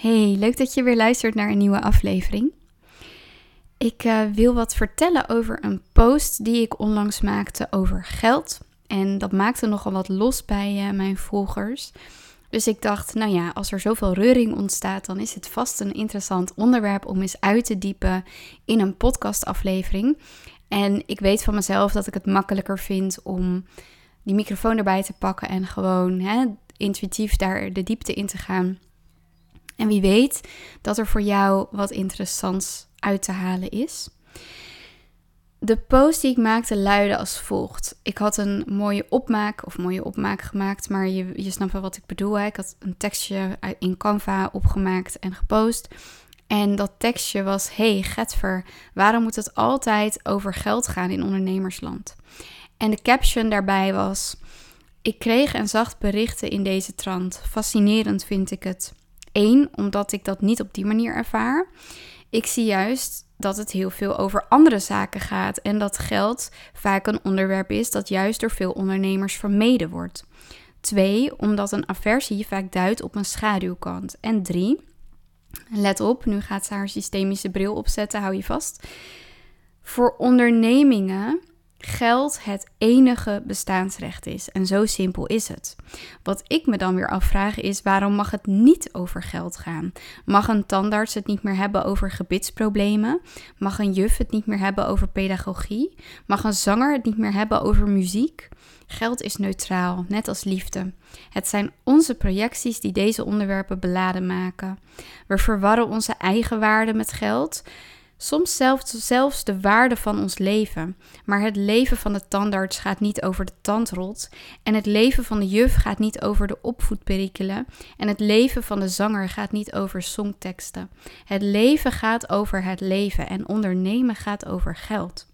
Hey, leuk dat je weer luistert naar een nieuwe aflevering. Ik uh, wil wat vertellen over een post die ik onlangs maakte over geld. En dat maakte nogal wat los bij uh, mijn volgers. Dus ik dacht, nou ja, als er zoveel reuring ontstaat, dan is het vast een interessant onderwerp om eens uit te diepen in een podcastaflevering. En ik weet van mezelf dat ik het makkelijker vind om die microfoon erbij te pakken en gewoon intuïtief daar de diepte in te gaan. En wie weet dat er voor jou wat interessants uit te halen is. De post die ik maakte luidde als volgt. Ik had een mooie opmaak, of mooie opmaak gemaakt, maar je, je snapt wel wat ik bedoel. Ik had een tekstje in Canva opgemaakt en gepost. En dat tekstje was: Hey Getver, waarom moet het altijd over geld gaan in ondernemersland? En de caption daarbij was: Ik kreeg en zag berichten in deze trant. Fascinerend vind ik het. Eén, omdat ik dat niet op die manier ervaar. Ik zie juist dat het heel veel over andere zaken gaat en dat geld vaak een onderwerp is dat juist door veel ondernemers vermeden wordt. Twee, omdat een aversie vaak duidt op een schaduwkant. En drie, let op, nu gaat ze haar systemische bril opzetten, hou je vast. Voor ondernemingen geld het enige bestaansrecht is. En zo simpel is het. Wat ik me dan weer afvraag is: waarom mag het niet over geld gaan? Mag een tandarts het niet meer hebben over gebitsproblemen? Mag een juf het niet meer hebben over pedagogie? Mag een zanger het niet meer hebben over muziek? Geld is neutraal, net als liefde. Het zijn onze projecties die deze onderwerpen beladen maken. We verwarren onze eigen waarde met geld. Soms zelfs, zelfs de waarde van ons leven. Maar het leven van de tandarts gaat niet over de tandrot. En het leven van de juf gaat niet over de opvoedperikelen. En het leven van de zanger gaat niet over songteksten. Het leven gaat over het leven. En ondernemen gaat over geld.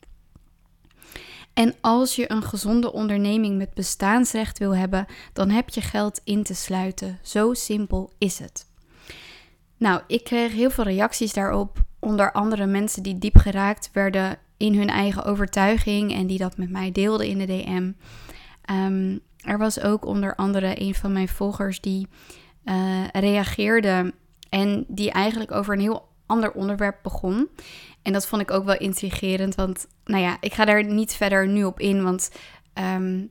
En als je een gezonde onderneming met bestaansrecht wil hebben, dan heb je geld in te sluiten. Zo simpel is het. Nou, ik kreeg heel veel reacties daarop onder andere mensen die diep geraakt werden in hun eigen overtuiging en die dat met mij deelden in de DM. Ehm, er was ook onder andere een van mijn volgers die uh, reageerde en die eigenlijk over een heel ander onderwerp begon. En dat vond ik ook wel intrigerend, want nou ja, ik ga daar niet verder nu op in, want ehm,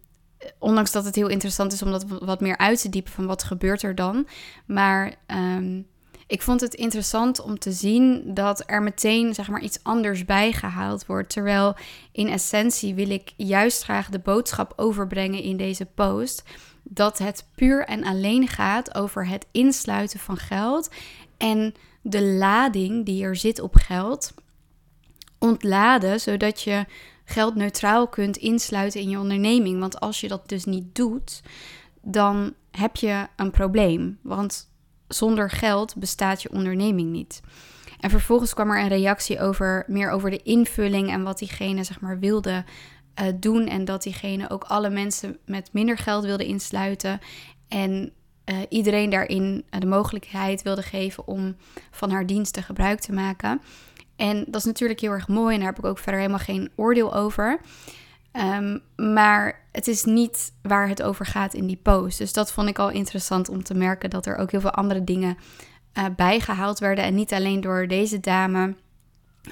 ondanks dat het heel interessant is om dat wat meer uit te diepen van wat gebeurt er dan. Maar um, ik vond het interessant om te zien dat er meteen zeg maar, iets anders bijgehaald wordt. Terwijl in essentie wil ik juist graag de boodschap overbrengen in deze post. Dat het puur en alleen gaat over het insluiten van geld en de lading die er zit op geld ontladen, zodat je geld neutraal kunt insluiten in je onderneming. Want als je dat dus niet doet, dan heb je een probleem. Want zonder geld bestaat je onderneming niet. En vervolgens kwam er een reactie over meer over de invulling en wat diegene zeg maar wilde uh, doen. En dat diegene ook alle mensen met minder geld wilde insluiten. En uh, iedereen daarin de mogelijkheid wilde geven om van haar diensten gebruik te maken. En dat is natuurlijk heel erg mooi en daar heb ik ook verder helemaal geen oordeel over. Um, maar het is niet waar het over gaat in die post. Dus dat vond ik al interessant om te merken dat er ook heel veel andere dingen uh, bijgehaald werden. En niet alleen door deze dame,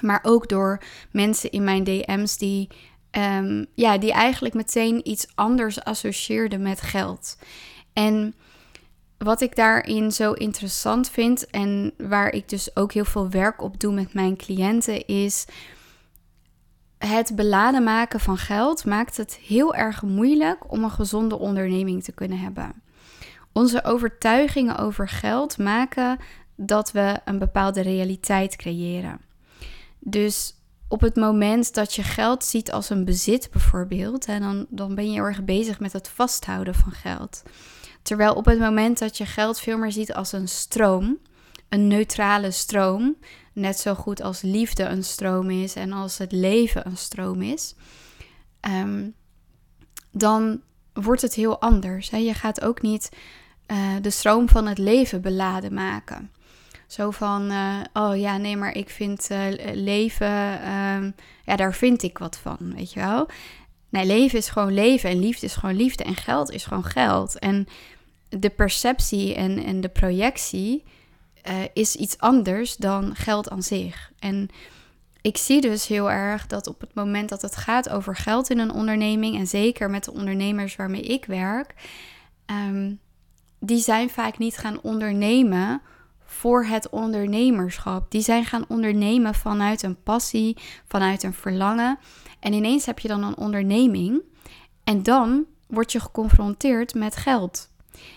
maar ook door mensen in mijn DM's die, um, ja, die eigenlijk meteen iets anders associeerden met geld. En wat ik daarin zo interessant vind en waar ik dus ook heel veel werk op doe met mijn cliënten is het beladen maken van geld maakt het heel erg moeilijk om een gezonde onderneming te kunnen hebben. Onze overtuigingen over geld maken dat we een bepaalde realiteit creëren. Dus op het moment dat je geld ziet als een bezit bijvoorbeeld, en dan, dan ben je heel erg bezig met het vasthouden van geld. Terwijl op het moment dat je geld veel meer ziet als een stroom, een neutrale stroom, net zo goed als liefde een stroom is en als het leven een stroom is, ehm, dan wordt het heel anders. Hè? Je gaat ook niet uh, de stroom van het leven beladen maken. Zo van, uh, oh ja, nee, maar ik vind uh, leven, um, ja, daar vind ik wat van, weet je wel. Nee, leven is gewoon leven en liefde is gewoon liefde en geld is gewoon geld. En de perceptie en, en de projectie uh, is iets anders dan geld aan zich. En ik zie dus heel erg dat op het moment dat het gaat over geld in een onderneming, en zeker met de ondernemers waarmee ik werk, ehm, die zijn vaak niet gaan ondernemen voor het ondernemerschap. Die zijn gaan ondernemen vanuit een passie, vanuit een verlangen. En ineens heb je dan een onderneming en dan word je geconfronteerd met geld.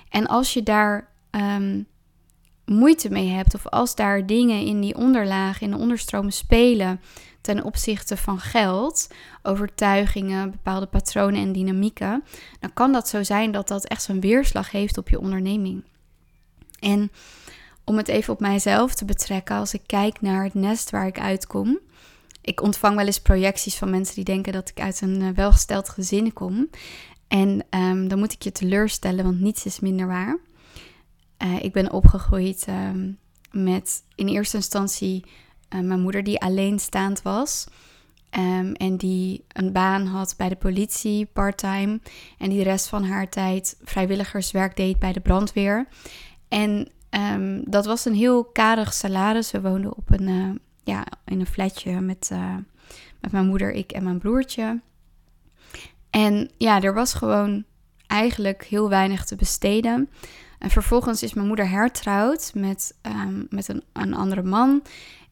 En als je daar ehm, moeite mee hebt, of als daar dingen in die onderlaag, in de onderstromen spelen ten opzichte van geld, overtuigingen, bepaalde patronen en dynamieken, dan kan dat zo zijn dat dat echt zo'n weerslag heeft op je onderneming. En om het even op mijzelf te betrekken, als ik kijk naar het nest waar ik uitkom. Ik ontvang wel eens projecties van mensen die denken dat ik uit een eh, welgesteld gezin kom. En um, dan moet ik je teleurstellen, want niets is minder waar. Uh, ik ben opgegroeid um, met in eerste instantie uh, mijn moeder die alleenstaand was. Um, en die een baan had bij de politie, part-time. En die de rest van haar tijd vrijwilligerswerk deed bij de brandweer. En um, dat was een heel karig salaris. We woonden op een, uh, ja, in een flatje met, met mijn moeder, ik en mijn broertje. En ja, er was gewoon eigenlijk heel weinig te besteden. En vervolgens is mijn moeder hertrouwd met, um, met een, een andere man.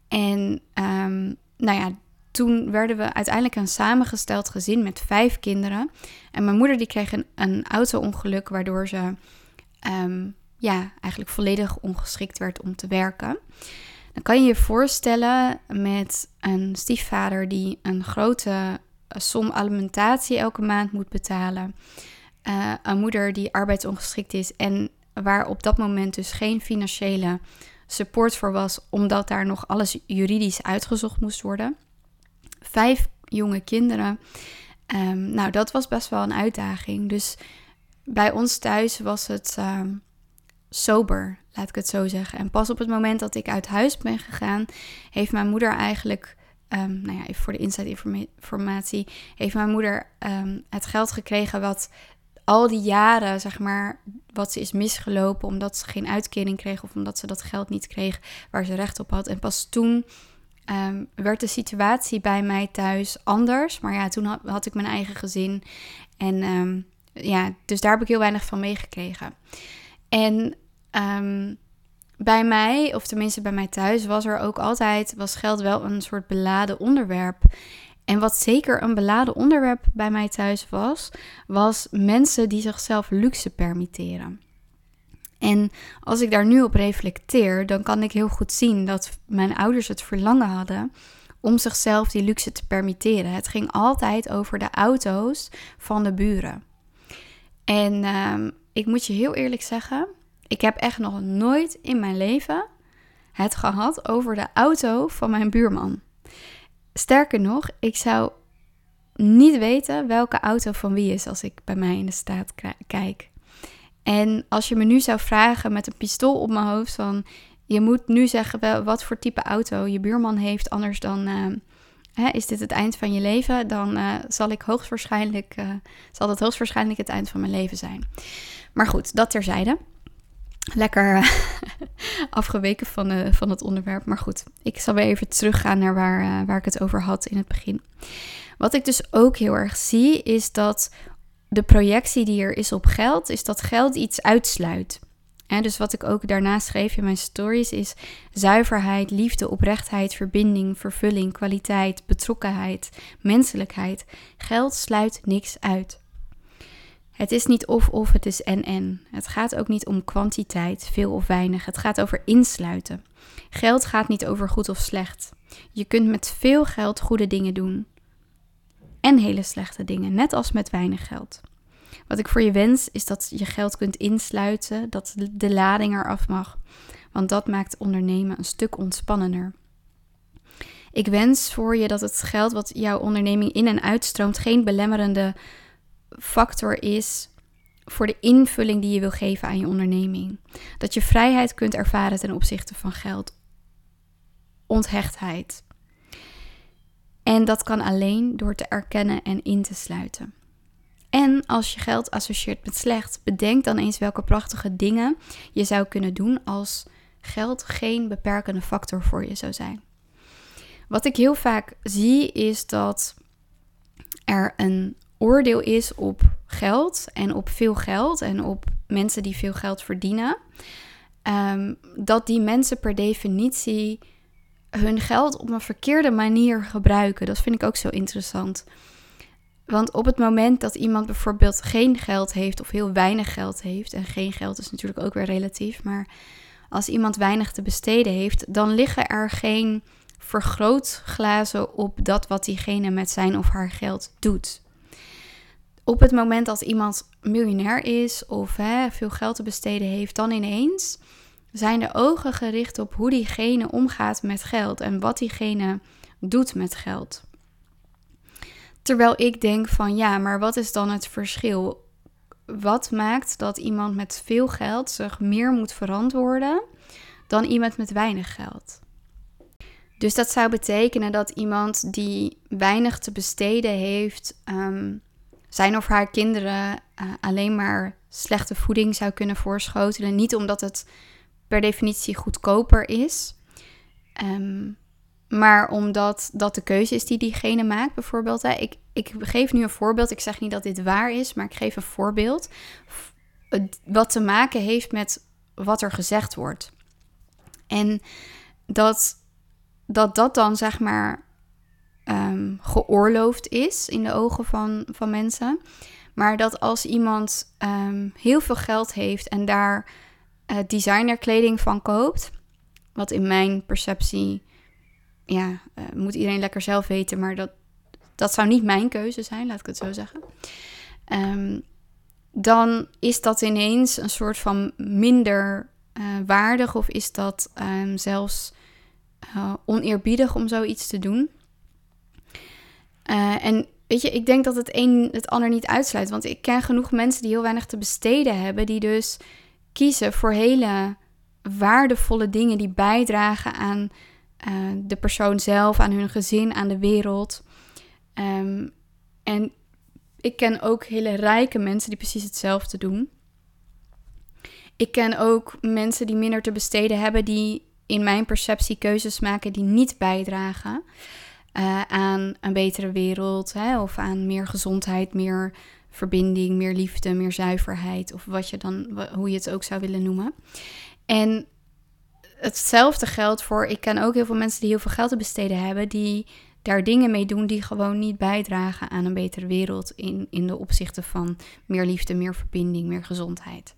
En um, nou ja, toen werden we uiteindelijk een samengesteld gezin met vijf kinderen. En mijn moeder die kreeg een, een auto-ongeluk waardoor ze um, ja, eigenlijk volledig ongeschikt werd om te werken. Dan kan je je voorstellen met een stiefvader die een grote som alimentatie elke maand moet betalen. Uh, een moeder die arbeidsongeschikt is en waar op dat moment dus geen financiële support voor was, omdat daar nog alles juridisch uitgezocht moest worden. Vijf jonge kinderen. Um, nou, dat was best wel een uitdaging. Dus bij ons thuis was het um, sober, laat ik het zo zeggen. En pas op het moment dat ik uit huis ben gegaan, heeft mijn moeder eigenlijk Um, nou ja, even voor de inside informatie, heeft mijn moeder het geld gekregen wat al die jaren, zeg maar, wat ze is misgelopen omdat ze geen uitkering kreeg of omdat ze dat geld niet kreeg waar ze recht op had. En pas toen um, werd de situatie bij mij thuis anders. Maar ja, toen had, ik mijn eigen gezin. En um, ja, dus daar heb ik heel weinig van meegekregen. En um, bij mij, of tenminste bij mij thuis, was er ook altijd, was geld wel een soort beladen onderwerp. En wat zeker een beladen onderwerp bij mij thuis was, was mensen die zichzelf luxe permitteren. En als ik daar nu op reflecteer, dan kan ik heel goed zien dat mijn ouders het verlangen hadden om zichzelf die luxe te permitteren. Het ging altijd over de auto's van de buren. En uh, ik moet je heel eerlijk zeggen, ik heb echt nog nooit in mijn leven het gehad over de auto van mijn buurman. Sterker nog, ik zou niet weten welke auto van wie is als ik bij mij in de staat kijk. En als je me nu zou vragen met een pistool op mijn hoofd van je moet nu zeggen wat voor type auto je buurman heeft, anders dan uh, hè, is dit het eind van je leven, dan uh, zal ik hoogstwaarschijnlijk uh, zal dat hoogstwaarschijnlijk het eind van mijn leven zijn. Maar goed, dat terzijde lekker eh, afgeweken van, uh, van het onderwerp. Maar goed, ik zal weer even teruggaan naar waar, uh, waar ik het over had in het begin. Wat ik dus ook heel erg zie, is dat de projectie die er is op geld, is dat geld iets uitsluit. En dus wat ik ook daarna schreef in mijn stories is zuiverheid, liefde, oprechtheid, verbinding, vervulling, kwaliteit, betrokkenheid, menselijkheid. Geld sluit niks uit. Het is niet of-of, het is en-en. Het gaat ook niet om kwantiteit, veel of weinig. Het gaat over insluiten. Geld gaat niet over goed of slecht. Je kunt met veel geld goede dingen doen. En hele slechte dingen, net als met weinig geld. Wat ik voor je wens is dat je geld kunt insluiten, dat de lading eraf mag. Want dat maakt ondernemen een stuk ontspannender. Ik wens voor je dat het geld wat jouw onderneming in en uitstroomt geen belemmerende factor is voor de invulling die je wil geven aan je onderneming. Dat je vrijheid kunt ervaren ten opzichte van geld. Onthechtheid. En dat kan alleen door te erkennen en in te sluiten. En als je geld associeert met slecht, bedenk dan eens welke prachtige dingen je zou kunnen doen als geld geen beperkende factor voor je zou zijn. Wat ik heel vaak zie is dat er een oordeel is op geld en op veel geld en op mensen die veel geld verdienen. Ehm, dat die mensen per definitie hun geld op een verkeerde manier gebruiken. Dat vind ik ook zo interessant. Want op het moment dat iemand bijvoorbeeld geen geld heeft of heel weinig geld heeft, en geen geld is natuurlijk ook weer relatief, maar als iemand weinig te besteden heeft, dan liggen er geen vergrootglazen op dat wat diegene met zijn of haar geld doet. Op het moment dat iemand miljonair is of hè, veel geld te besteden heeft, dan ineens zijn de ogen gericht op hoe diegene omgaat met geld en wat diegene doet met geld. Terwijl ik denk van ja, maar wat is dan het verschil? Wat maakt dat iemand met veel geld zich meer moet verantwoorden dan iemand met weinig geld? Dus dat zou betekenen dat iemand die weinig te besteden heeft, ehm, zijn of haar kinderen uh, alleen maar slechte voeding zou kunnen voorschotelen. Niet omdat het per definitie goedkoper is. Ehm, maar omdat dat de keuze is die diegene maakt, bijvoorbeeld. Hè. Ik, ik geef nu een voorbeeld. Ik zeg niet dat dit waar is, maar ik geef een voorbeeld. Wat te maken heeft met wat er gezegd wordt. En dat dat, dat dan zeg maar um, geoorloofd is in de ogen van, van mensen. Maar dat als iemand um, heel veel geld heeft en daar uh, designerkleding van koopt, wat in mijn perceptie, ja, uh, moet iedereen lekker zelf weten, maar dat, dat zou niet mijn keuze zijn, laat ik het zo zeggen. Um, dan is dat ineens een soort van minder uh, waardig of is dat zelfs oneerbiedig om zoiets te doen. Uh, en weet je, ik denk dat het een het ander niet uitsluit. Want ik ken genoeg mensen die heel weinig te besteden hebben, die dus kiezen voor hele waardevolle dingen die bijdragen aan uh, de persoon zelf, aan hun gezin, aan de wereld. Um, en ik ken ook hele rijke mensen die precies hetzelfde doen. Ik ken ook mensen die minder te besteden hebben, die in mijn perceptie keuzes maken die niet bijdragen uh, aan een betere wereld hè, of aan meer gezondheid, meer verbinding, meer liefde, meer zuiverheid of wat je dan, hoe je het ook zou willen noemen. En hetzelfde geldt voor, ik ken ook heel veel mensen die heel veel geld te besteden hebben, die daar dingen mee doen die gewoon niet bijdragen aan een betere wereld in, in de opzichten van meer liefde, meer verbinding, meer gezondheid.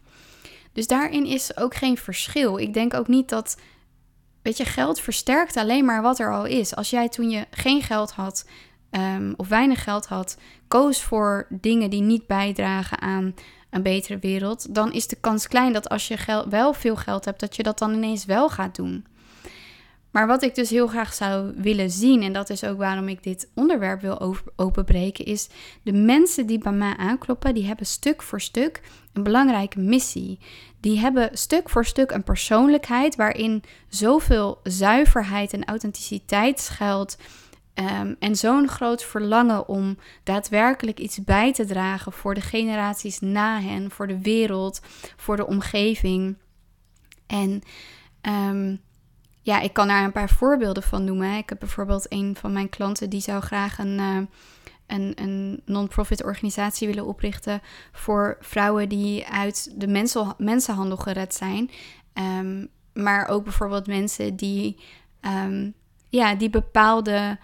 Dus daarin is ook geen verschil. Ik denk ook niet dat Weet je, geld versterkt alleen maar wat er al is. Als jij toen je geen geld had um, of weinig geld had, koos voor dingen die niet bijdragen aan een betere wereld, dan is de kans klein dat als je wel veel geld hebt, dat je dat dan ineens wel gaat doen. Maar wat ik dus heel graag zou willen zien, en dat is ook waarom ik dit onderwerp wil openbreken, is de mensen die bij mij aankloppen, die hebben stuk voor stuk een belangrijke missie. Die hebben stuk voor stuk een persoonlijkheid waarin zoveel zuiverheid en authenticiteit schuilt. Um, en zo'n groot verlangen om daadwerkelijk iets bij te dragen voor de generaties na hen, voor de wereld, voor de omgeving. En um, ja, ik kan daar een paar voorbeelden van noemen. Ik heb bijvoorbeeld een van mijn klanten die zou graag een, uh, een, een non-profit organisatie willen oprichten voor vrouwen die uit de mensenhandel gered zijn. Um, maar ook bijvoorbeeld mensen die, um, ja, die bepaalde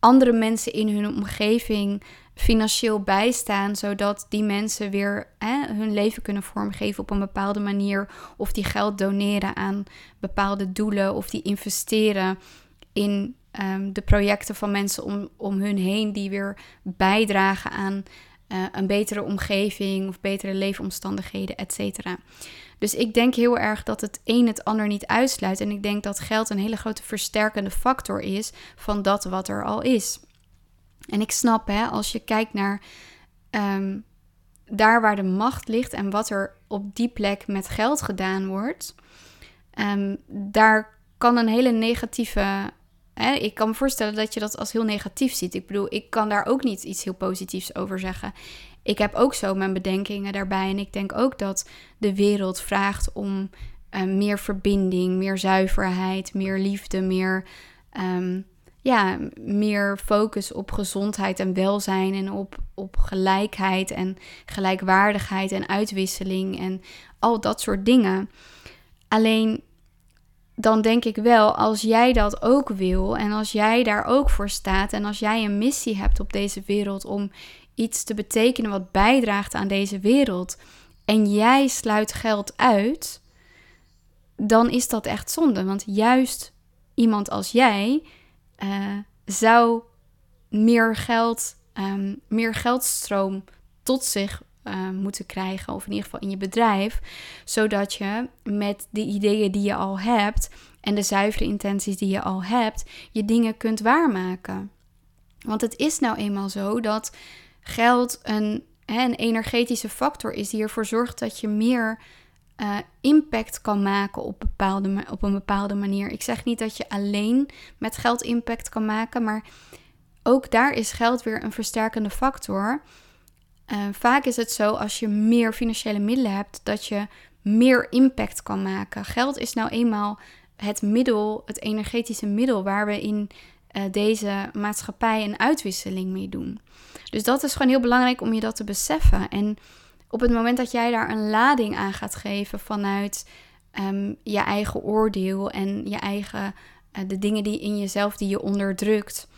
andere mensen in hun omgeving financieel bijstaan, zodat die mensen weer hè, hun leven kunnen vormgeven op een bepaalde manier. Of die geld doneren aan bepaalde doelen, of die investeren in um, de projecten van mensen om, om hun heen, die weer bijdragen aan uh, een betere omgeving of betere leefomstandigheden, et cetera. Dus ik denk heel erg dat het een het ander niet uitsluit. En ik denk dat geld een hele grote versterkende factor is van dat wat er al is. En ik snap, hè, als je kijkt naar um, daar waar de macht ligt en wat er op die plek met geld gedaan wordt, um, daar kan een hele negatieve. Hè, ik kan me voorstellen dat je dat als heel negatief ziet. Ik bedoel, ik kan daar ook niet iets heel positiefs over zeggen. Ik heb ook zo mijn bedenkingen daarbij. En ik denk ook dat de wereld vraagt om eh, meer verbinding, meer zuiverheid, meer liefde, meer, ehm, ja, meer focus op gezondheid en welzijn en op, op gelijkheid en gelijkwaardigheid en uitwisseling en al dat soort dingen. Alleen dan denk ik wel, als jij dat ook wil en als jij daar ook voor staat en als jij een missie hebt op deze wereld om iets te betekenen wat bijdraagt aan deze wereld en jij sluit geld uit, dan is dat echt zonde. Want juist iemand als jij uh, zou meer geld, um, meer geldstroom tot zich uh, moeten krijgen, of in ieder geval in je bedrijf, zodat je met de ideeën die je al hebt en de zuivere intenties die je al hebt, je dingen kunt waarmaken. Want het is nou eenmaal zo dat geld een, een energetische factor is die ervoor zorgt dat je meer uh, impact kan maken op, bepaalde, op een bepaalde manier. Ik zeg niet dat je alleen met geld impact kan maken, maar ook daar is geld weer een versterkende factor. Uh, vaak is het zo als je meer financiële middelen hebt, dat je meer impact kan maken. Geld is nou eenmaal het middel, het energetische middel waar we in uh, deze maatschappij een uitwisseling mee doen. Dus dat is gewoon heel belangrijk om je dat te beseffen. En op het moment dat jij daar een lading aan gaat geven vanuit um, je eigen oordeel en je eigen, uh, de dingen die in jezelf die je onderdrukt,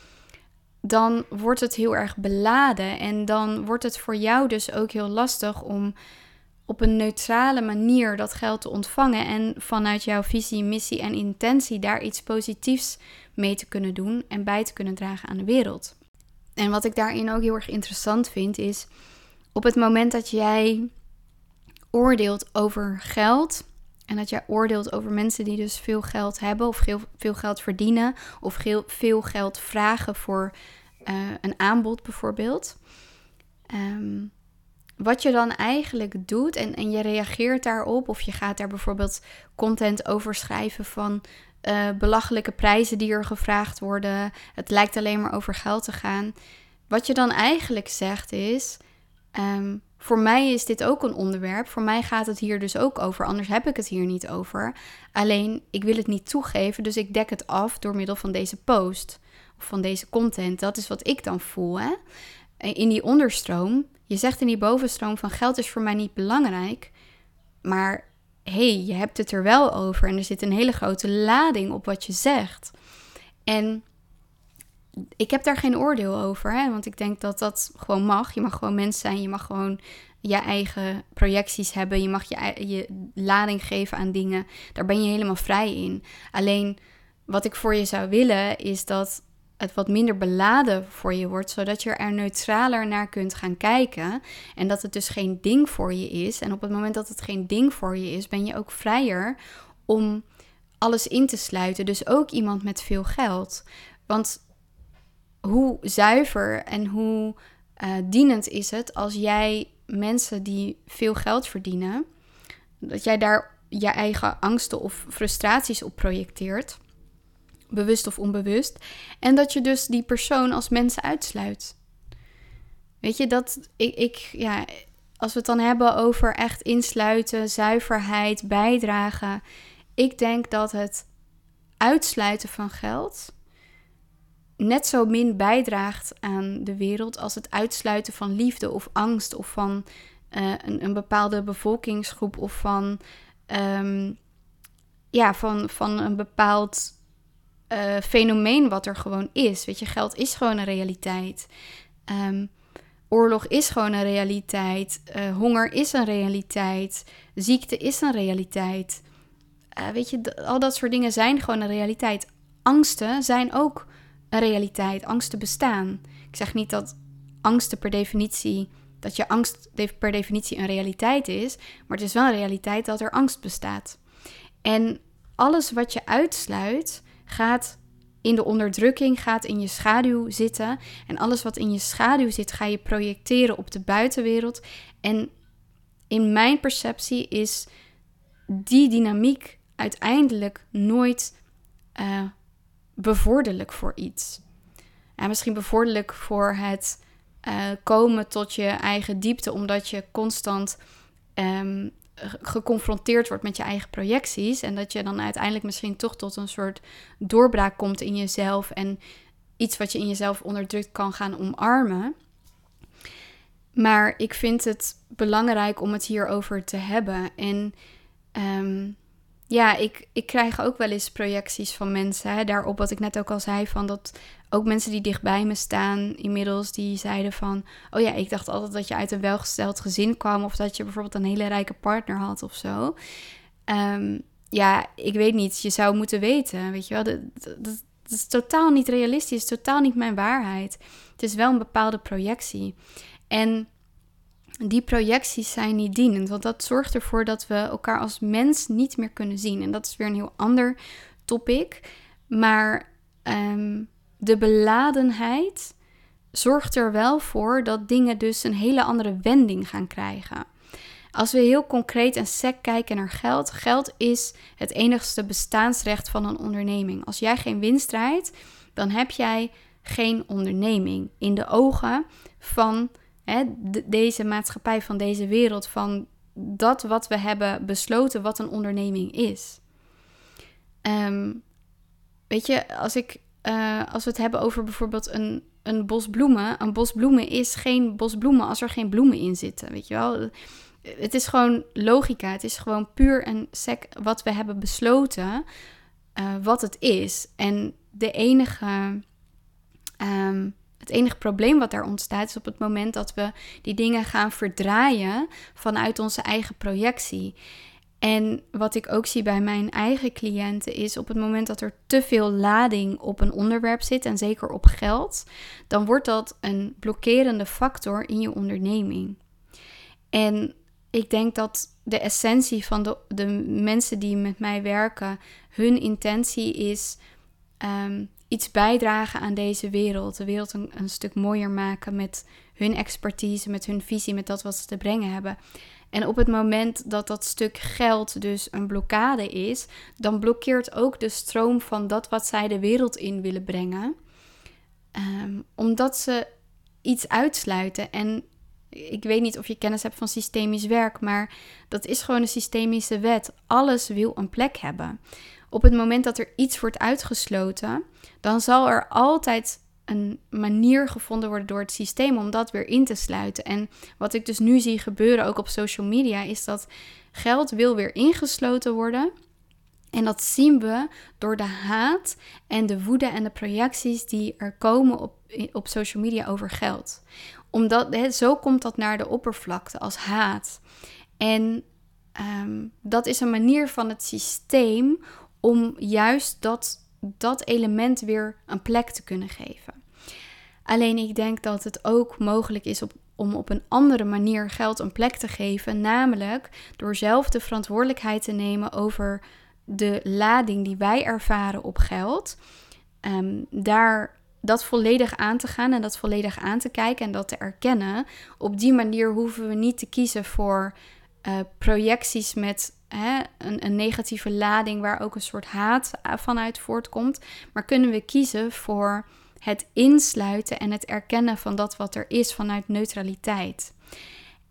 dan wordt het heel erg beladen. En dan wordt het voor jou dus ook heel lastig om op een neutrale manier dat geld te ontvangen en vanuit jouw visie, missie en intentie daar iets positiefs mee te kunnen doen en bij te kunnen dragen aan de wereld. En wat ik daarin ook heel erg interessant vind is op het moment dat jij oordeelt over geld en dat jij oordeelt over mensen die dus veel geld hebben of veel, geld verdienen of veel, veel geld vragen voor uh, een aanbod bijvoorbeeld. Um, wat je dan eigenlijk doet en, en je reageert daarop of je gaat daar bijvoorbeeld content over schrijven van uh, belachelijke prijzen die er gevraagd worden. Het lijkt alleen maar over geld te gaan. Wat je dan eigenlijk zegt is: um, voor mij is dit ook een onderwerp. Voor mij gaat het hier dus ook over. Anders heb ik het hier niet over. Alleen ik wil het niet toegeven, dus ik dek het af door middel van deze post of van deze content. Dat is wat ik dan voel. Hè? In die onderstroom je zegt in die bovenstroom van geld is voor mij niet belangrijk, maar hey, je hebt het er wel over en er zit een hele grote lading op wat je zegt. En ik heb daar geen oordeel over, hè, want ik denk dat dat gewoon mag. Je mag gewoon mens zijn, je mag gewoon je eigen projecties hebben, je mag je, je lading geven aan dingen. Daar ben je helemaal vrij in. Alleen wat ik voor je zou willen is dat het wat minder beladen voor je wordt, zodat je er neutraler naar kunt gaan kijken. En dat het dus geen ding voor je is. En op het moment dat het geen ding voor je is, ben je ook vrijer om alles in te sluiten. Dus ook iemand met veel geld. Want hoe zuiver en hoe uh, dienend is het als jij mensen die veel geld verdienen, dat jij daar je eigen angsten of frustraties op projecteert bewust of onbewust. En dat je dus die persoon als mensen uitsluit. Weet je, dat ik, ik, ja, als we het dan hebben over echt insluiten, zuiverheid, bijdragen. Ik denk dat het uitsluiten van geld net zo min bijdraagt aan de wereld als het uitsluiten van liefde of angst of van uh, een, een, bepaalde bevolkingsgroep of van, um, ja, van, van een bepaald uh, fenomeen wat er gewoon is. Weet je, geld is gewoon een realiteit. Um, oorlog is gewoon een realiteit. Uh, honger is een realiteit. Ziekte is een realiteit. Uh, weet je, al dat soort dingen zijn gewoon een realiteit. Angsten zijn ook een realiteit. Angsten bestaan. Ik zeg niet dat angsten per definitie. Dat je angst per definitie een realiteit is. Maar het is wel een realiteit dat er angst bestaat. En alles wat je uitsluit, gaat in de onderdrukking, gaat in je schaduw zitten. En alles wat in je schaduw zit, ga je projecteren op de buitenwereld. En in mijn perceptie is die dynamiek uiteindelijk nooit uh, bevorderlijk voor iets. En misschien bevorderlijk voor het uh, komen tot je eigen diepte, omdat je constant um, geconfronteerd wordt met je eigen projecties. En dat je dan uiteindelijk misschien toch tot een soort doorbraak komt in jezelf. En iets wat je in jezelf onderdrukt kan gaan omarmen. Maar ik vind het belangrijk om het hierover te hebben. En ehm, ja, ik, ik krijg ook wel eens projecties van mensen. Hè, daarop wat ik net ook al zei, van dat ook mensen die dichtbij me staan inmiddels, die zeiden van... Oh ja, ik dacht altijd dat je uit een welgesteld gezin kwam... of dat je bijvoorbeeld een hele rijke partner had of zo. Ehm, ja, ik weet niet. Je zou moeten weten, weet je wel. Dat, dat, dat is totaal niet realistisch, totaal niet mijn waarheid. Het is wel een bepaalde projectie. En die projecties zijn niet dienend, want dat zorgt ervoor dat we elkaar als mens niet meer kunnen zien. En dat is weer een heel ander topic. Maar um, de beladenheid zorgt er wel voor dat dingen dus een hele andere wending gaan krijgen. Als we heel concreet en sec kijken naar geld, geld is het enigste bestaansrecht van een onderneming. Als jij geen winst draait, dan heb jij geen onderneming in de ogen van deze maatschappij, van deze wereld, van dat wat we hebben besloten wat een onderneming is. Ehm, weet je, als ik uh, als we het hebben over bijvoorbeeld een, een bos bloemen. Een bos bloemen is geen bos bloemen als er geen bloemen in zitten. Weet je wel? Het is gewoon logica. Het is gewoon puur en sec wat we hebben besloten. Uh, wat het is. En de enige. Um, het enige probleem wat daar ontstaat is op het moment dat we die dingen gaan verdraaien vanuit onze eigen projectie. En wat ik ook zie bij mijn eigen cliënten is op het moment dat er te veel lading op een onderwerp zit, en zeker op geld, dan wordt dat een blokkerende factor in je onderneming. En ik denk dat de essentie van de, de mensen die met mij werken, hun intentie is um, iets bijdragen aan deze wereld. De wereld een, stuk mooier maken met hun expertise, met hun visie, met dat wat ze te brengen hebben. En op het moment dat dat stuk geld dus een blokkade is, dan blokkeert ook de stroom van dat wat zij de wereld in willen brengen. Ehm, omdat ze iets uitsluiten. En ik weet niet of je kennis hebt van systemisch werk, maar dat is gewoon een systemische wet. Alles wil een plek hebben. Op het moment dat er iets wordt uitgesloten, dan zal er altijd een manier gevonden worden door het systeem om dat weer in te sluiten. En wat ik dus nu zie gebeuren, ook op social media, is dat geld wil weer ingesloten worden. En dat zien we door de haat en de woede en de projecties die er komen op, op social media over geld. Omdat zo komt dat naar de oppervlakte als haat. En ehm, dat is een manier van het systeem om juist dat dat element weer een plek te kunnen geven. Alleen ik denk dat het ook mogelijk is op, om op een andere manier geld een plek te geven, namelijk door zelf de verantwoordelijkheid te nemen over de lading die wij ervaren op geld. Um, daar dat volledig aan te gaan en dat volledig aan te kijken en dat te erkennen. Op die manier hoeven we niet te kiezen voor uh, projecties met hè, een, een, negatieve lading waar ook een soort haat vanuit voortkomt. Maar kunnen we kiezen voor het insluiten en het erkennen van dat wat er is vanuit neutraliteit.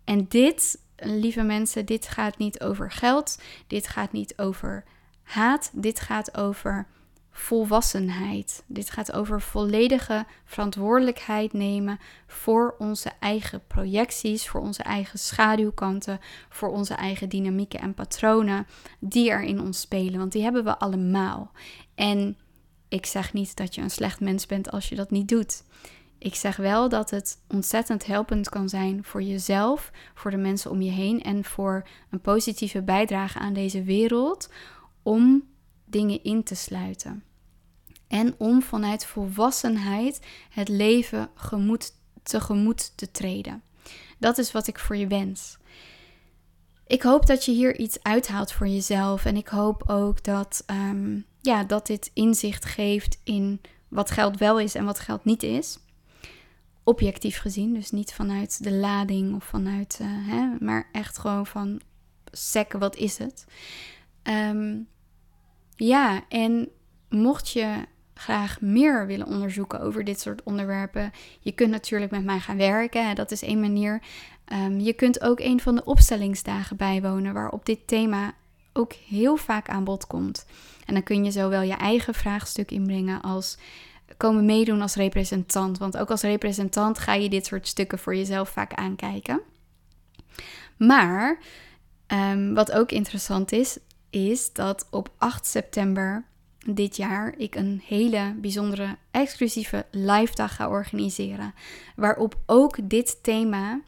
En dit, lieve mensen, dit gaat niet over geld, dit gaat niet over haat, dit gaat over volwassenheid. Dit gaat over volledige verantwoordelijkheid nemen voor onze eigen projecties, voor onze eigen schaduwkanten, voor onze eigen dynamieken en patronen die er in ons spelen. Want die hebben we allemaal. En ik zeg niet dat je een slecht mens bent als je dat niet doet. Ik zeg wel dat het ontzettend helpend kan zijn voor jezelf, voor de mensen om je heen en voor een positieve bijdrage aan deze wereld om dingen in te sluiten. En om vanuit volwassenheid het leven gemoed, tegemoet te treden. Dat is wat ik voor je wens. Ik hoop dat je hier iets uithaalt voor jezelf. En ik hoop ook dat, ehm, ja, dat dit inzicht geeft in wat geld wel is en wat geld niet is. Objectief gezien, dus niet vanuit de lading of vanuit, uh, hè, maar echt gewoon van sec, wat is het? Ehm, ja, en mocht je graag meer willen onderzoeken over dit soort onderwerpen, je kunt natuurlijk met mij gaan werken. Dat is één manier. Ehm, je kunt ook een van de opstellingsdagen bijwonen waarop dit thema ook heel vaak aan bod komt. En dan kun je zowel je eigen vraagstuk inbrengen als komen meedoen als representant. Want ook als representant ga je dit soort stukken voor jezelf vaak aankijken. Maar ehm, wat ook interessant is, is dat op 8 september dit jaar ik een hele bijzondere exclusieve live dag ga organiseren. Waarop ook dit thema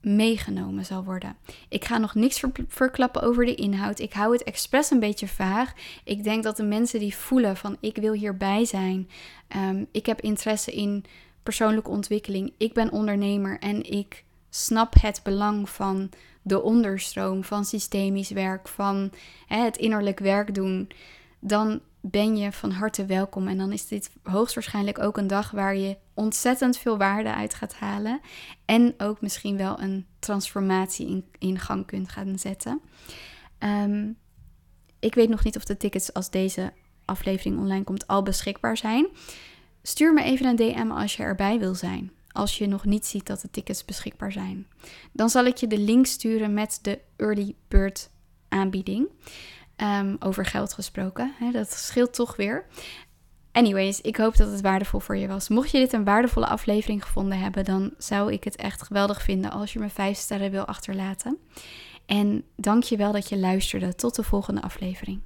meegenomen zal worden. Ik ga nog niks verklappen over de inhoud. Ik hou het expres een beetje vaag. Ik denk dat de mensen die voelen van ik wil hierbij zijn, um, ik heb interesse in persoonlijke ontwikkeling, ik ben ondernemer en ik snap het belang van de onderstroom, van systemisch werk, van hè, het innerlijk werk doen, dan ben je van harte welkom. En dan is dit hoogstwaarschijnlijk ook een dag waar je ontzettend veel waarde uit gaat halen. En ook misschien wel een transformatie in, gang kunt gaan zetten. Ehm, ik weet nog niet of de tickets als deze aflevering online komt al beschikbaar zijn. Stuur me even een DM als je erbij wil zijn. Als je nog niet ziet dat de tickets beschikbaar zijn. Dan zal ik je de link sturen met de early bird aanbieding. Ehm, over geld gesproken. Hè, dat scheelt toch weer. Anyways, ik hoop dat het waardevol voor je was. Mocht je dit een waardevolle aflevering gevonden hebben, dan zou ik het echt geweldig vinden als je me vijf sterren wil achterlaten. En dank je wel dat je luisterde. Tot de volgende aflevering.